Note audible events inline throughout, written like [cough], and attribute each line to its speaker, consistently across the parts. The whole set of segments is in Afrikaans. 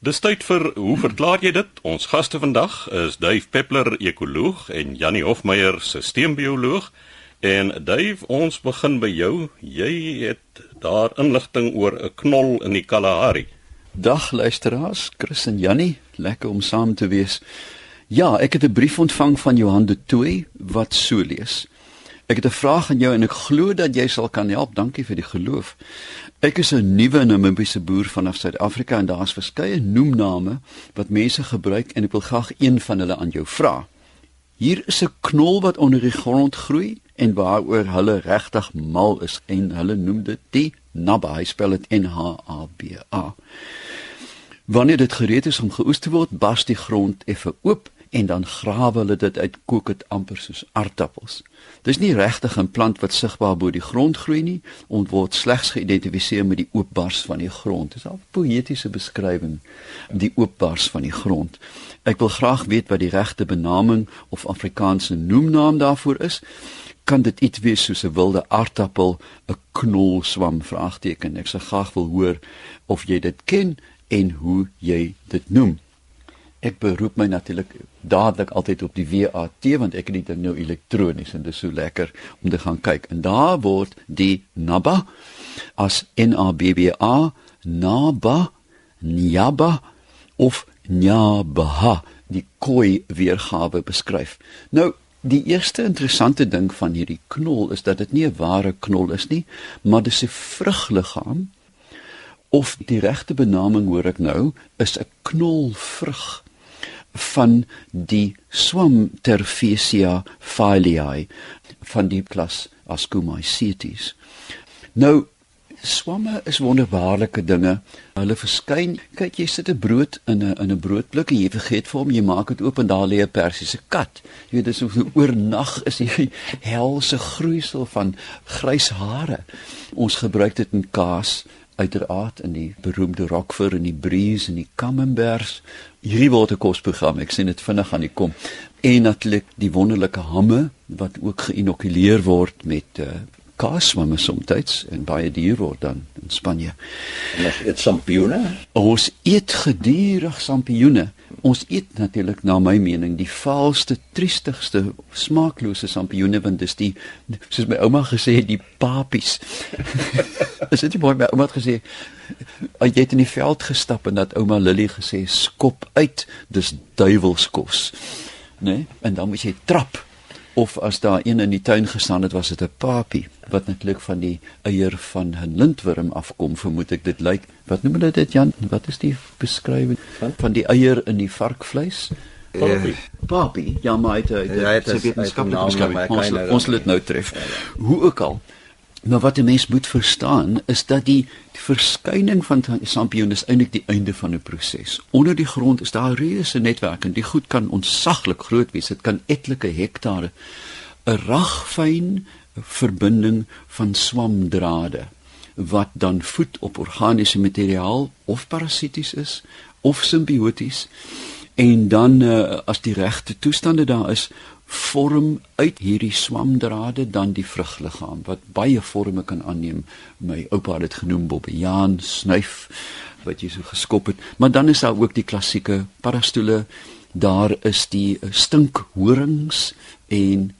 Speaker 1: Dis tyd vir hoe verklaar jy dit? Ons gaste vandag is Dave Peppler, ekoloog en Jannie Hofmeyer, sisteembioloog. En Dave, ons begin by jou. Jy het daar inligting oor 'n knol in die Kalahari.
Speaker 2: Dag luisteraars, Chris en Jannie, lekker om saam te wees. Ja, ek het 'n brief ontvang van Johan de Tooy wat so lees. Ek het 'n vraag aan jou en ek glo dat jy sal kan help. Dankie vir die geloof. Ek is 'n nuwe Namibiese boer vanaf Suid-Afrika en daar's verskeie noemname wat mense gebruik en ek wil graag een van hulle aan jou vra. Hier is 'n knol wat onder die grond groei en waaroor hulle regtig mal is en hulle noem dit die naba. Hy spel dit N H A B A. Wanneer dit gereed is om geoes te word, bars die grond effe oop en dan grawe hulle dit uit kook dit amper soos aardappels. Dis nie regtig 'n plant wat sigbaar bo die grond groei nie, ont word slegs geïdentifiseer met die oopbars van die grond. Dis 'n poëtiese beskrywing die oopbars van die grond. Ek wil graag weet wat die regte benaming of Afrikaanse noemnaam daarvoor is. Kan dit iets wees soos 'n wilde aardappel, 'n knolswam vraagteken. Ek sou graag wil hoor of jy dit ken en hoe jy dit noem ek beroep my natuurlik dadelik altyd op die WAT want ek het dit nou elektronies en dit is so lekker om te gaan kyk. En daar word die NABA as N A B B A NABA NYABA of NYABA die koi weergawe beskryf. Nou Die eerste interessante ding van hierdie knol is dat dit nie 'n ware knol is nie, maar dis 'n vrugliggaam of die regte benaming hoor ek nou is 'n knolvrug van die swam Terfesia filiae van die klas Ascomycetes. Nou swamme is wonderbaarlike dinge. Hulle verskyn, kyk jy sit 'n brood in 'n in 'n broodblik en jy vergeet vir hom jy maak dit oop en daar lê 'n persiese kat. Jy weet dis so oornag is die helse groeisel van grys hare. Ons gebruik dit in kaas uiteraard in die beroemde Rockford en die Breeze en die Camemberts. Hierdie word 'n kosprogram. Ek sien dit vinnig aan die kom. En natuurlik die wonderlike hamme wat ook geïnokuleer word met uh, kaaswamme soms en baie duur word dan in Spanje.
Speaker 3: En ons eet sampioene.
Speaker 2: Ons eet gedurig sampioene. Ons eet natuurlik na my mening die vaalste, triestigste, smaaklose sampioene want dis die soos my ouma gesê het, die papies. [laughs] Is dit nie mooi my ouma het gesê jy het in die veld gestap en dat ouma Lily gesê skop uit, dis duiwelskos. Né? Nee? En dan moet jy trap of as daar een in die tuin gestaan het was dit 'n papie wat netlik van die eier van 'n lintworm afkom vermoed ek. Dit lyk wat noem hulle dit Jan? Wat is die beskrywing? Van, van die eier in die varkvleis papie papie ja maar dit is wetenskaplike beskrywing. ons, ons sal dit nou tref. Ja, ja. hoe ook al Maar wat 'n mens moet verstaan is dat die, die verskyning van sampioene is eintlik die einde van 'n proses. Onder die grond is daar reuse netwerke en die goed kan ontsaglik groot wees. Dit kan etlike hektare 'n ragfyn verbinding van swamdrade wat dan voed op organiese materiaal of parasities is of simbioties en dan uh, as die regte toestande daar is vorm uit hierdie swamdrade dan die vrugliggaam wat baie forme kan aanneem. My oupa het dit genoem bobbejaan, snuif wat jy so geskop het. Maar dan is daar ook die klassieke parastoele. Daar is die stinkhorings en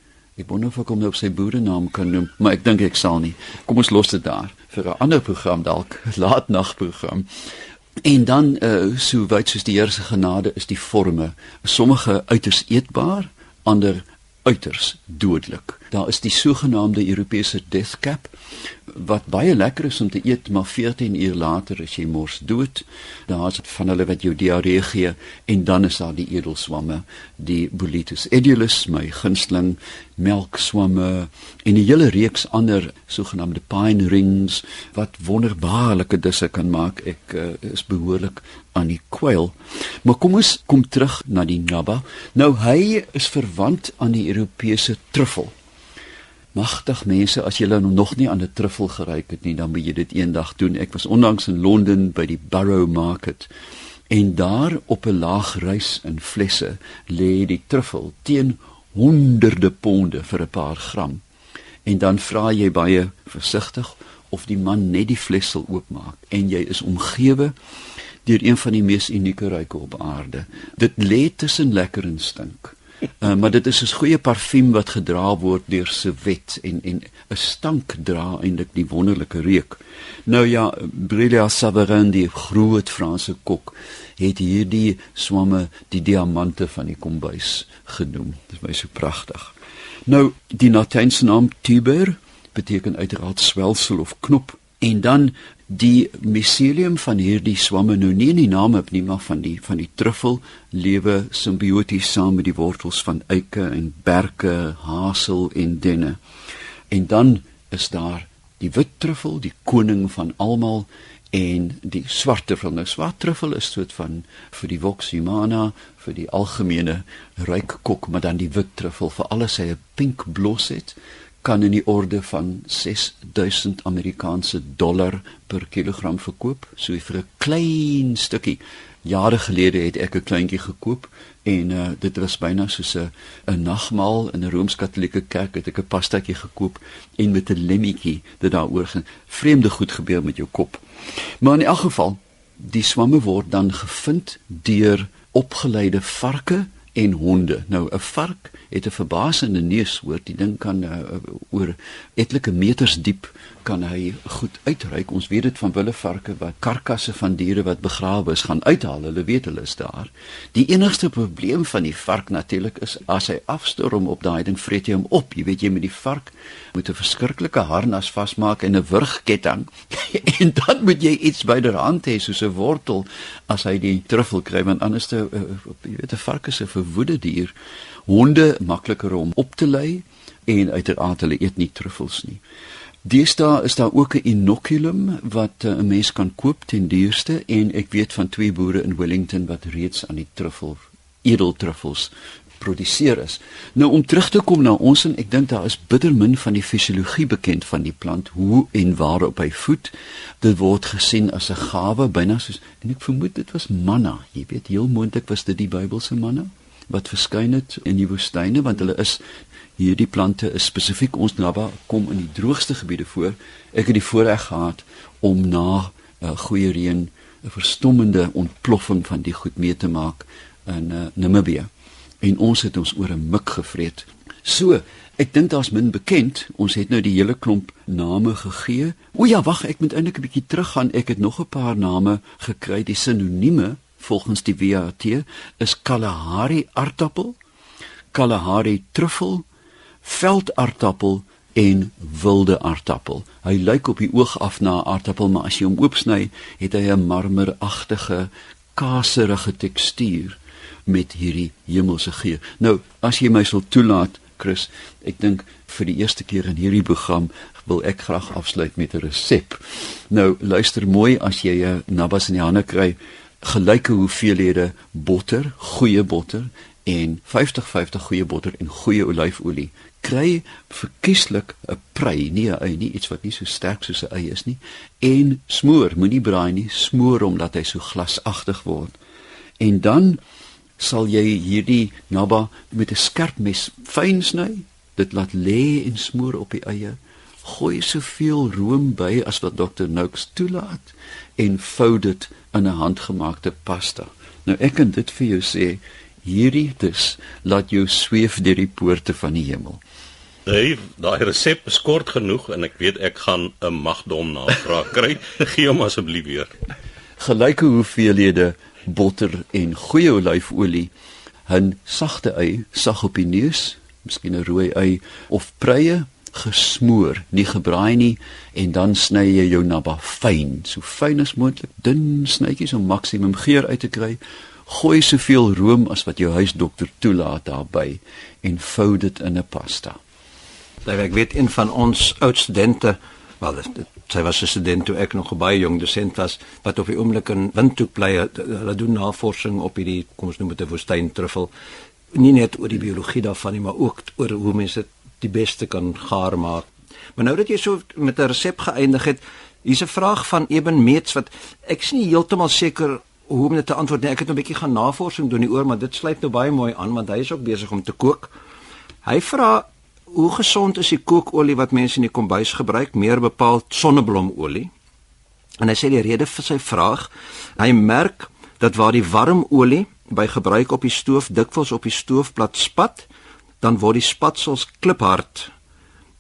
Speaker 2: ek wonder of ek hom nou op sy boerenaam kan noem, maar ek dink ek sal nie. Kom ons los dit daar vir 'n ander program dalk, [laughs] laatnagprogram. En dan uh, so wyd soos die Here se genade is die forme. Sommige uiters eetbaar, ander uiters dodelik. Daar is die sogenaamde Europese death cap wat baie lekker is om te eet, maar 14 uur later is jy mors dood. Daar's van hulle wat jou diarree gee en dan is daar die edelswamme, die Boletus edulis, my gunsteling melkswamme en 'n hele reeks ander sogenaamde pine rings wat wonderbaarlike disse kan maak. Ek uh, is behoorlik aan die kwyl. Maar kom ons kom terug na die naba. Nou hy is verwant aan die Europese truffel. Magtig mense, as julle nog nie aan 'n truffel geruik het nie, dan moet jy dit eendag doen. Ek was onlangs in Londen by die Borough Market en daar op 'n laag rys in flesse lê die truffel teen honderde ponde vir 'n paar gram. En dan vra jy baie versigtig of die man net die fles sal oopmaak en jy is omgewe deur een van die mees unieke ruike op aarde. Dit lê tussen lekker en stink. Uh, [laughs] maar dit is 'n goeie parfuum wat gedra word deur se wet en en 'n stank dra eintlik die wonderlike reuk. Nou ja, Brilia Savarin die groot Franse kok het hierdie swamme die diamante van die kombuis genoem. Dit is my so pragtig. Nou die Latynse naam tuber beteken uiteraard swelsel of knop en dan die miselium van hierdie swamme nou nie in die naam heb nie maar van die van die truffel lewe simbioties saam met die wortels van eike en berke, hasel en denne. En dan is daar die wit truffel, die koning van almal en die swart truffel. Nou swart truffel is soort van vir die vox humana, vir die algemene ryk kok, maar dan die wit truffel vir alles hy 'n pink blos het kan in die orde van 6000 Amerikaanse dollar per kilogram verkoop, so vir 'n klein stukkie. Jare gelede het ek 'n kleintjie gekoop en uh, dit was byna soos 'n 'n nagmaal in 'n Rooms-Katolieke kerk het ek 'n pastatjie gekoop en met 'n lemmetjie dit daaroor gaan. Vreemde goed gebeur met jou kop. Maar in elk geval, die swamme word dan gevind deur opgeleide varke en honde. Nou 'n vark het 'n verbasende neus, hoor, die ding kan uh, oor etlike meters diep kan hy goed uitreik. Ons weet dit van willevarke wat karkasse van diere wat begrawe is gaan uithaal. Hulle weet hulle is daar. Die enigste probleem van die vark natuurlik is as hy afstorm op daai ding vreet hy hom op. Jy weet jy met die vark moet 'n verskriklike harnas vasmaak en 'n wurgketting [laughs] en dan moet jy iets byderhand hê soos 'n wortel as hy die truffel kry want anders te uh, jy weet 'n vark is 'n verwoede dier. Honde makliker om op te lei en uiteraard hulle eet nie truffels nie. Deesdae is daar ook 'n inoculum wat eh, 'n mens kan koop ten duurste en ek weet van twee boere in Wellington wat reeds aan die truffel edeltruffels produseer is. Nou om terug te kom na ons en ek dink daar is bitter min van die fisiologie bekend van die plant, hoe en waar op hy voed. Dit word gesien as 'n gawe byna soos en ek vermoed dit was manna. Jy weet heel moontlik was dit die Bybelse manna wat verskyn het in die woestyne want hulle is hierdie plante is spesifiek ons naba kom in die droogste gebiede voor. Ek het die voorreg gehad om na 'n uh, goeie reën 'n verstommende ontploffing van die goed mee te maak in uh, Namibië. En ons het ons oor 'n mik gevreet. So, ek dink daar's min bekend. Ons het nou die hele klomp name gegee. O ja, wag, ek moet eintlik 'n bietjie teruggaan. Ek het nog 'n paar name gekry, die sinonieme volgens die WAT is Kalahari aardappel, Kalahari truffel, veldaardappel en wilde aardappel. Hy lyk op die oog af na 'n aardappel, maar as jy hom oopsny, het hy 'n marmeragtige, kaserige tekstuur met hierdie hemelse geur. Nou, as jy my sal toelaat, Chris, ek dink vir die eerste keer in hierdie program wil ek graag afsluit met 'n resep. Nou, luister mooi as jy 'n nabas in die hande kry, gelyke hoeveelhede botter, goeie botter en 50-50 goeie botter en goeie olyfolie kry verkieslik 'n prei, nie 'n ei nie, iets wat nie so sterk soos 'n ei is nie, en smoor, moenie braai nie, smoor hom dat hy so glasagtig word. En dan sal jy hierdie naba met 'n skerp mes fyn sny, dit laat lê en smoor op die eie. Gooi soveel room by as wat Dr. Noakes toelaat en vou dit in 'n handgemaakte pasta. Nou ek kan dit vir jou sê, hierdie dis laat jou sweef deur die poorte van die hemel.
Speaker 1: Hey, daai resep is kort genoeg en ek weet ek gaan 'n magdom navraag kry. [laughs] Gee hom asseblief weer.
Speaker 2: Gelyke hoeveelhede botter en goeie olyfolie, 'n sagte ei, sag op die neus, miskien 'n rooi ei of preie gesmoor, nie gebraai nie en dan sny jy jou naba fyn, so fyn as moontlik, dun snytjies om maksimum geur uit te kry. Gooi soveel room as wat jou huisdokter toelaat daarbey en vou dit in 'n pasta.
Speaker 3: Daar ek weet een van ons oud studente, wel dit, sy was 'n student toe ek nog baie jong dosent was wat op die oomblik in Windhoek bly. Hulle doen navorsing op hierdie kom ons noem dit 'n woestyntruffel. Nie net oor die biologie daarvan nie, maar ook oor hoe mense die beste kan gaar maak. Maar nou dat jy so met 'n resep geëindig het, hier's 'n vraag van Eben Meets wat ek is nie heeltemal seker hoe om dit te antwoord nie. Ek het 'n bietjie gaan navorsing doen hieroor, maar dit sluit nou baie mooi aan want hy is ook besig om te kook. Hy vra hoe gesond is die kookolie wat mense in die kombuis gebruik, meer bepaald sonneblomolie? En hy sê die rede vir sy vraag, hy merk dat waar die warm olie by gebruik op die stoof dikwels op die stoofplat spat, dan word die spatsels kliphard.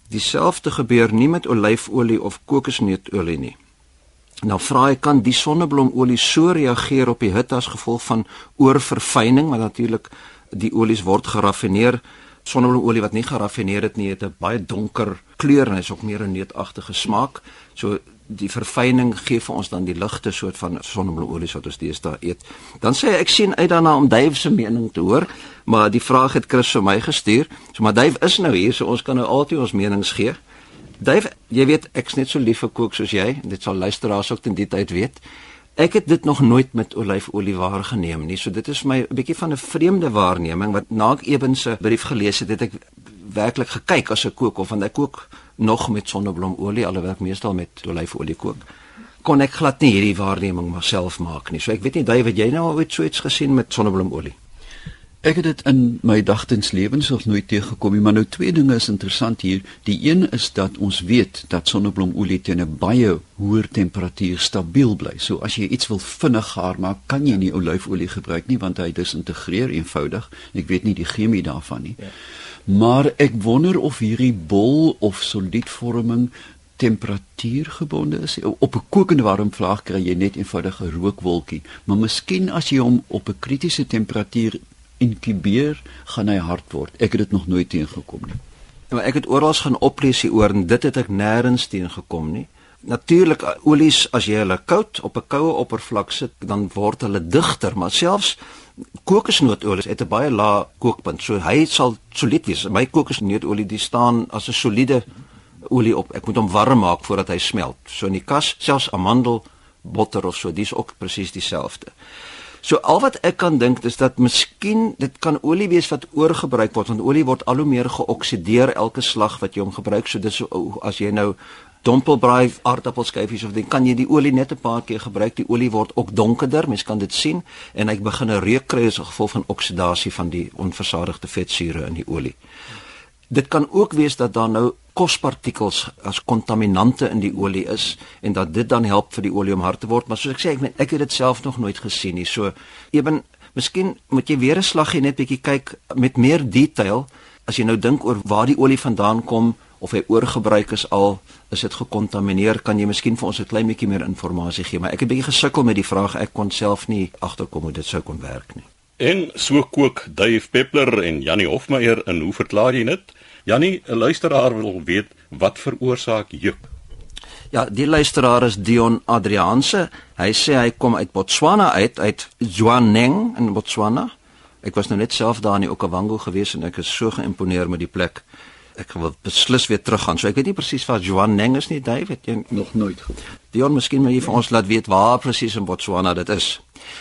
Speaker 3: Dieselfde gebeur nie met olyfolie of kokosneutolie nie. Nou vra hy kan die sonneblomolie so reageer op die hitte as gevolg van oorverfyning, maar natuurlik die olies word geraffineer. Sonneblomolie wat nie geraffineer het nie, het 'n baie donker kleur en hy's ook meer 'n neutagtige smaak. So die verfyning gee vir ons dan die ligte soort van sonneblomolie wat ons deesdae eet. Dan sê hy ek sien uit daarna om Dave se mening te hoor, maar die vraag het Chris vir my gestuur. So maar Dave is nou hier, so ons kan nou altyd ons menings gee. Dave, jy weet ek's net so lief vir kook soos jy. Dit sal luisteraars ook ten die tyd weet. Ek het dit nog nooit met olyfolie waargeneem nie. So dit is my 'n bietjie van 'n vreemde waarneming wat na ek Eben se brief gelees het, het ek werklik gekyk as ek kook of want ek kook nog met sonneblomolie alhoewel ek meestal met olyfolie kook. Kon ek glad nie hierdie waarneming myself maak nie. So ek weet nie Dave, het jy nou ooit so iets gesien met sonneblomolie?
Speaker 2: Ek het dit in my dagtens lewens nog nooit teëgekom nie, maar nou twee dinge is interessant hier. Die een is dat ons weet dat sonneblomolie teen 'n baie hoër temperatuur stabiel bly. So as jy iets wil vinnig gaar maak, kan jy nie olyfolie gebruik nie want hy disintegreer eenvoudig. Ek weet nie die chemie daarvan nie. Ja. Maar ek wonder of hierdie bol of soliedvorming temperatuurgebonde is. Op 'n kokende warm vlaag kry jy net eenvoudig 'n rookwolkie, maar miskien as jy hom op 'n kritiese temperatuur inkubeer, gaan hy hard word. Ek het dit nog nooit teengekom nie.
Speaker 3: Maar ek het oral gaan oplees hieroor en dit het ek nêrens teengekom nie. Natuurlik olies as jy hulle koud op 'n koue oppervlak sit, dan word hulle digter, maar selfs kokosnootolie het 'n baie lae kookpunt. So hy sal solied wees. My kokosnootolie die staan as 'n soliede olie op. Ek moet hom warm maak voordat hy smelt. So in die kas, selfs amandelbotter of so, dis ook presies dieselfde. So al wat ek kan dink is dat miskien dit kan olie wees wat oorgebruik word want olie word al hoe meer geoksideer elke slag wat jy hom gebruik. So dis as jy nou dompelbraai aardappelskyfies of dan kan jy die olie net 'n paar keer gebruik. Die olie word ook donkerder, mens kan dit sien en hy begin 'n reuk kry as gevolg van oksidasie van die onversadigde vetsure in die olie. Dit kan ook wees dat daar nou kospartikels as kontaminante in die olie is en dat dit dan help vir die olie om hard te word, maar soos ek sê, ek, ek het dit self nog nooit gesien nie. So ewen miskien moet jy weer 'n slaggie net bietjie kyk met meer detail as jy nou dink oor waar die olie vandaan kom of hy oorgebruik is al is dit gekontamineer kan jy miskien vir ons 'n klein bietjie meer inligting gee maar ek het 'n bietjie gesukkel met die vraag ek kon self nie agterkom hoe dit sou kon werk nie
Speaker 1: en so kook Dave Peppler en Jannie Hofmeyer en hoe verklaar jy dit Jannie 'n luisteraar wil weet wat veroorsaak juk
Speaker 3: Ja, die luisteraar is Dion Adrianse. Hy sê hy kom uit Botswana uit, uit Jwaneng in Botswana. Ek was nou net self daar in die Okavango gewees en ek is so geïmponeer met die plek. Ek wil beslis weer teruggaan. So ek weet nie presies waar Joan Neng is nie, David. Jy
Speaker 2: nog nooit gehoor.
Speaker 3: Dion, miskien moet jy vir ons laat weet waar presies in Botswana dit is.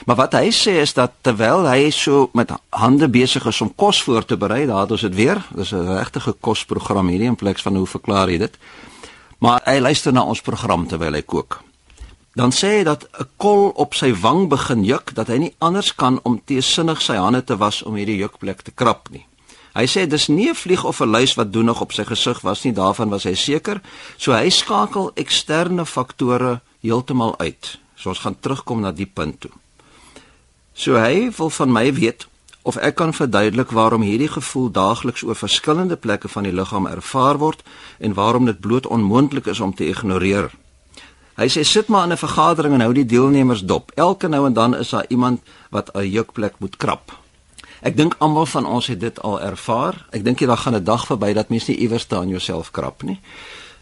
Speaker 3: Maar wat hy sê is dat terwyl hy so met hande besig is om kos voor te berei, daar het ons dit weer. Dis 'n regte kosprogram hierdie in plek van hoe verklaar hy dit? Maar hy luister na ons program terwyl hy kook. Dan sê hy dat 'n kol op sy wang begin juk, dat hy nie anders kan om teesinnig sy hande te was om hierdie jukplek te krap nie. Hy sê dis nie 'n vlieg of 'n luis wat doenig op sy gesig was nie, daarvan was hy seker. So hy skakel eksterne faktore heeltemal uit. So ons gaan terugkom na die punt toe. So hy wil van my weet of ek kan verduidelik waarom hierdie gevoel daagliks oor verskillende plekke van die liggaam ervaar word en waarom dit bloot onmoontlik is om te ignoreer. Hy sê sit maar in 'n vergadering en hou die deelnemers dop. Elke nou en dan is daar iemand wat 'n jukplek moet krap. Ek dink almal van ons het dit al ervaar. Ek dink jy daar gaan 'n dag verby dat mens nie iewers te aan jouself krap nie.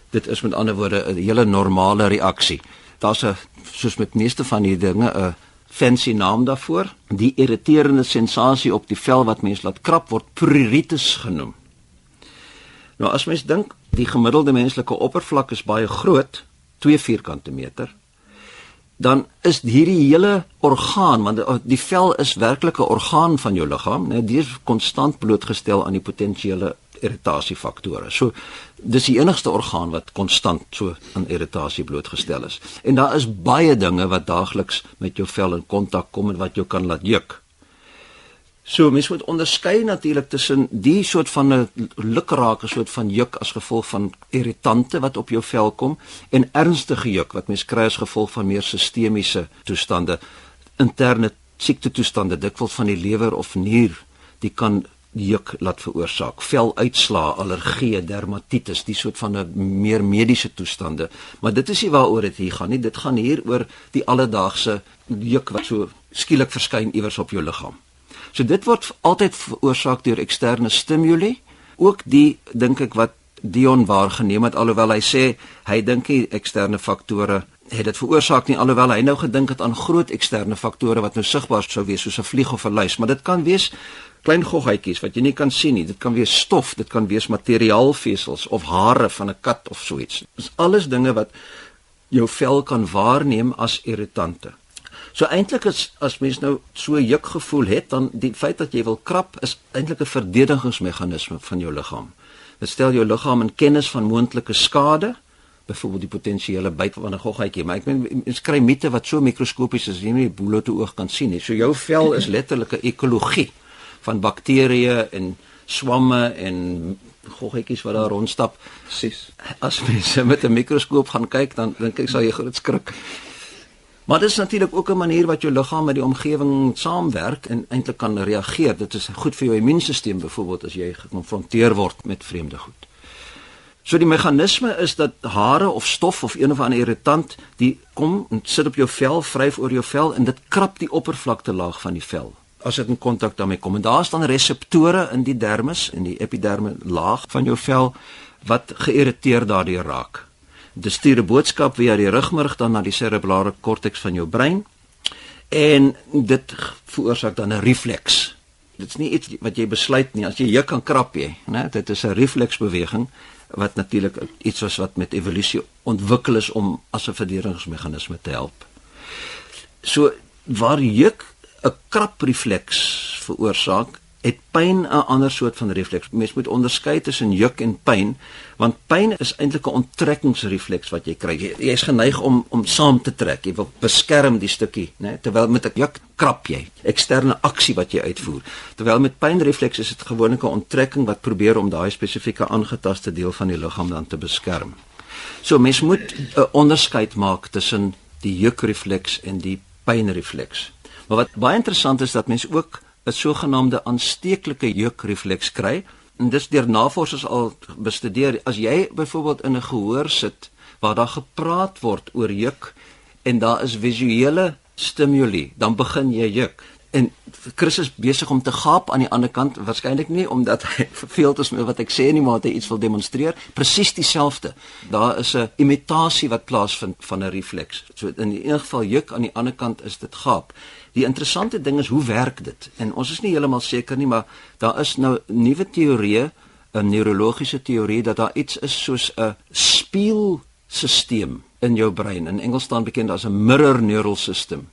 Speaker 3: Dit is met ander woorde 'n hele normale reaksie. Daar's 'n soos met meeste van hierdie dinge 'n fancy naam daarvoor. Die irriterende sensasie op die vel wat mens laat krap word pruritus genoem. Nou as mens dink die gemiddelde menslike oppervlak is baie groot, 2 vierkante meter, dan is hierdie hele orgaan want die vel is werklik 'n orgaan van jou liggaam, né? Dit is konstant blootgestel aan die potensiële irritasiefaktore. So dis die enigste orgaan wat konstant so aan irritasie blootgestel is. En daar is baie dinge wat daagliks met jou vel in kontak kom en wat jou kan laat juk. So mens moet onderskei natuurlik tussen die soort van 'n lukrake soort van juk as gevolg van irritante wat op jou vel kom en ernstige juk wat mens kry as gevolg van meer sistemiese toestande, interne siekte toestande, dikwels van die lewer of nier, die kan juk laat veroorsaak. Veluitslaa, allergie, dermatitis, die soort van 'n meer mediese toestande. Maar dit is nie waaroor dit hier gaan nie. Dit gaan hier oor die alledaagse juk wat so skielik verskyn iewers op jou liggaam. So dit word altyd veroorsaak deur eksterne stimule. Ook die dink ek wat Dion waargeneem het alhoewel hy sê hy dink nie eksterne faktore het dit veroorsaak nie alhoewel hy nou gedink het aan groot eksterne faktore wat nou sigbaar sou wees soos 'n vlieg of 'n luis, maar dit kan wees klein goggetjies wat jy nie kan sien nie. Dit kan wees stof, dit kan wees materiaalvesels of hare van 'n kat of so iets. Dis alles dinge wat jou vel kan waarneem as irritante. So eintlik is as mens nou so juk gevoel het, dan die feit dat jy wil krap is eintlik 'n verdedigingsmeganisme van jou liggaam. Dit stel jou liggaam in kennis van moontlike skade, byvoorbeeld die potensiële byt van 'n goggetjie, maar ek meen mens kry miete wat so mikroskopies is, jy nie blote oog kan sien nie. So jou vel is letterlik 'n ekologie van bakterieë en swamme en goggetjies wat daar rondstap.
Speaker 2: Presies.
Speaker 3: As mense met 'n mikroskoop gaan kyk, dan dink ek sal jy groot skrik. Maar dit is natuurlik ook 'n manier wat jou liggaam met die omgewing saamwerk en eintlik kan reageer. Dit is goed vir jou immuunstelsel byvoorbeeld as jy gekonfronteer word met vreemde goed. So die meganisme is dat hare of stof of een of ander irritant die kom en sit op jou vel, vryf oor jou vel en dit krap die oppervlakte laag van die vel as dit in kontak daarmee kom. En daar staan reseptore in die dermis en die epiderme laag van jou vel wat geïrriteerd daardeur raak. Dit stuur 'n boodskap via die rugmurg dan na die serebrale korteks van jou brein en dit veroorsaak dan 'n refleks. Dit is nie iets wat jy besluit nie as jy juk kan krap jy, né? Dit is 'n refleksbeweging wat natuurlik iets was wat met evolusie ontwikkel is om as 'n verdedigingsmeganisme te help. So waar juk 'n kraprefleks veroorsaak, het pyn 'n ander soort van refleks. Mens moet onderskei tussen juk en pyn, want pyn is eintlik 'n onttrekkingsrefleks wat jy kry. Jy, jy is geneig om om saam te trek. Jy wil beskerm die stukkie, né? Terwyl met 'n juk krap jy. Eksterne aksie wat jy uitvoer. Terwyl met pynrefleks is dit gewoonlik 'n onttrekking wat probeer om daai spesifieke aangetaste deel van die liggaam dan te beskerm. So mens moet 'n onderskeid maak tussen die jukrefleks en die pynrefleks. Maar wat baie interessant is dat mense ook 'n sogenaamde aansteeklike jeukrefleks kry. En dis deur navorsers al bestudeer. As jy byvoorbeeld in 'n gehoor sit waar daar gepraat word oor juk en daar is visuele stimule, dan begin jy juk en Chris is besig om te gaap aan die ander kant waarskynlik nie omdat hy [laughs] verveeld is met wat ek sê nie maar hy iets wil demonstreer. Presies dieselfde. Daar is 'n imitasie wat plaasvind van 'n refleks. So in enige geval juk aan die ander kant is dit gaap die interessante ding is hoe werk dit en ons is nie heeltemal seker nie maar daar is nou nuwe teorieë 'n neurologiese teorie dat daar iets is soos 'n spieelstelsel in jou brein in Engels staan bekend as 'n mirror neural system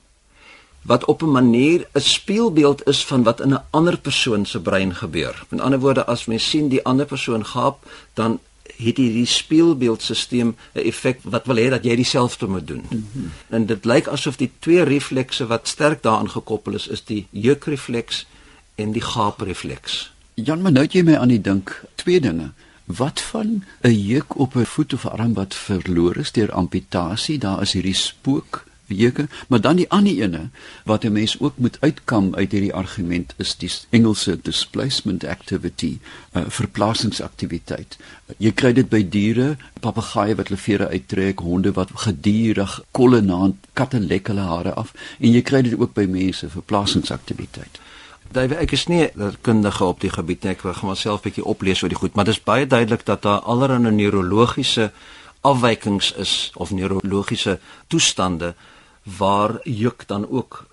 Speaker 3: wat op 'n manier 'n spieelbeeld is van wat in 'n ander persoon se brein gebeur. Met ander woorde, as mens sien die ander persoon gaap, dan het hierdie spieelbeeldstelsel 'n effek wat wil hê dat jy dieselfde moet doen. Mm -hmm. En dit lyk asof die twee reflekse wat sterk daaraan gekoppel is, is die jeukrefleks en die gaaprefleks.
Speaker 2: Jan, maar nou jy my aan die dink, twee dinge. Wat van 'n juk op 'n voet of arm wat verlore is deur amputasie? Daar is hierdie spook weke, maar dan die ander ene wat 'n mens ook moet uitkom uit hierdie argument is die Engelse displacement activity, uh, verplasingsaktiwiteit. Jy kry dit by diere, papegaaie wat hulle vere uittrek, honde wat gedurig kolle naand katte lek hulle hare af en jy kry dit ook by mense, verplasingsaktiwiteit.
Speaker 3: Daai ek is nie 'n kundige op die gebied nie. Ek wil gaan myself bietjie oplees oor die goed, maar dit is baie duidelik dat daar allerlei neurologiese afwykings is of neurologiese toestande waar juk dan ook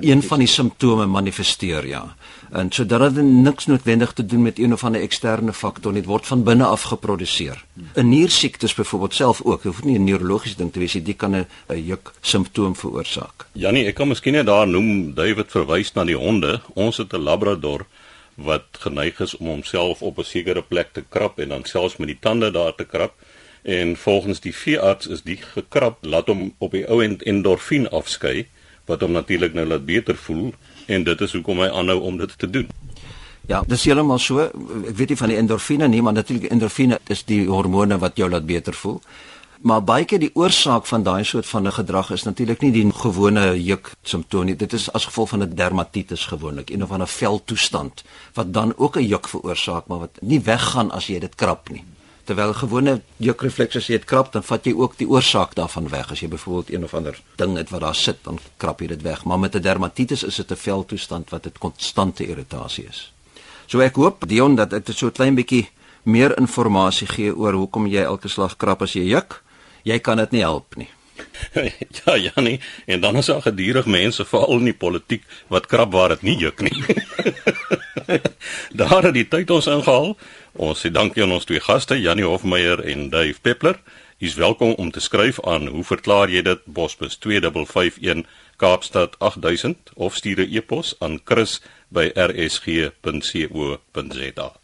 Speaker 3: een van die simptome manifesteer ja. En so dat dit niks noodwendig te doen met een of ander eksterne faktor nie, dit word van binne af geproduseer. 'n Niersiektes byvoorbeeld self ook, dit hoef nie 'n neurologiese ding te wees nie, dit kan 'n juk simptoom veroorsaak.
Speaker 1: Janie, ek kan miskien net daar noem David verwys na die honde. Ons het 'n labrador wat geneig is om homself op 'n sekere plek te krap en dan selfs met die tande daar te krap en volgens die veearts is die gekrap laat hom op die ou end endorfien afskei wat hom natuurlik nou laat beter voel en dit is hoekom hy aanhou om dit te doen.
Speaker 3: Ja, dis heeltemal so. Ek weet nie van die endorfine nie, maar natuurlik endorfine is die hormone wat jou laat beter voel. Maar baie keer die oorsaak van daai soort van 'n gedrag is natuurlik nie die gewone juk simptoom nie. Dit is as gevolg van 'n dermatitis gewoonlik, een of ander veltoestand wat dan ook 'n juk veroorsaak, maar wat nie weggaan as jy dit krap nie. Terwyl gewone jukrefleks as jy dit krap, dan vat jy ook die oorsaak daarvan weg. As jy byvoorbeeld een of ander ding het wat daar sit, dan krap jy dit weg. Maar met 'n dermatitis is dit 'n veltoestand wat 'n konstante irritasie is. So ek hoop Dion dat dit so 'n klein bietjie meer inligting gee oor hoekom jy elke slag krap as jy juk jy kan dit nie help nie. [laughs]
Speaker 1: ja, ja nee, en dan is daar gedurig mense veral in die politiek wat krap waar dit nie juk nie. [laughs] [laughs] daar het die tyd ons ingehaal. Ons sê dankie aan ons twee gaste, Janie Hofmeyer en Dave Peppler. Jy's welkom om te skryf aan hoe verklaar jy dit Bosbus 2551 Kaapstad 8000 of stuur 'n e-pos aan chris@rsg.co.za.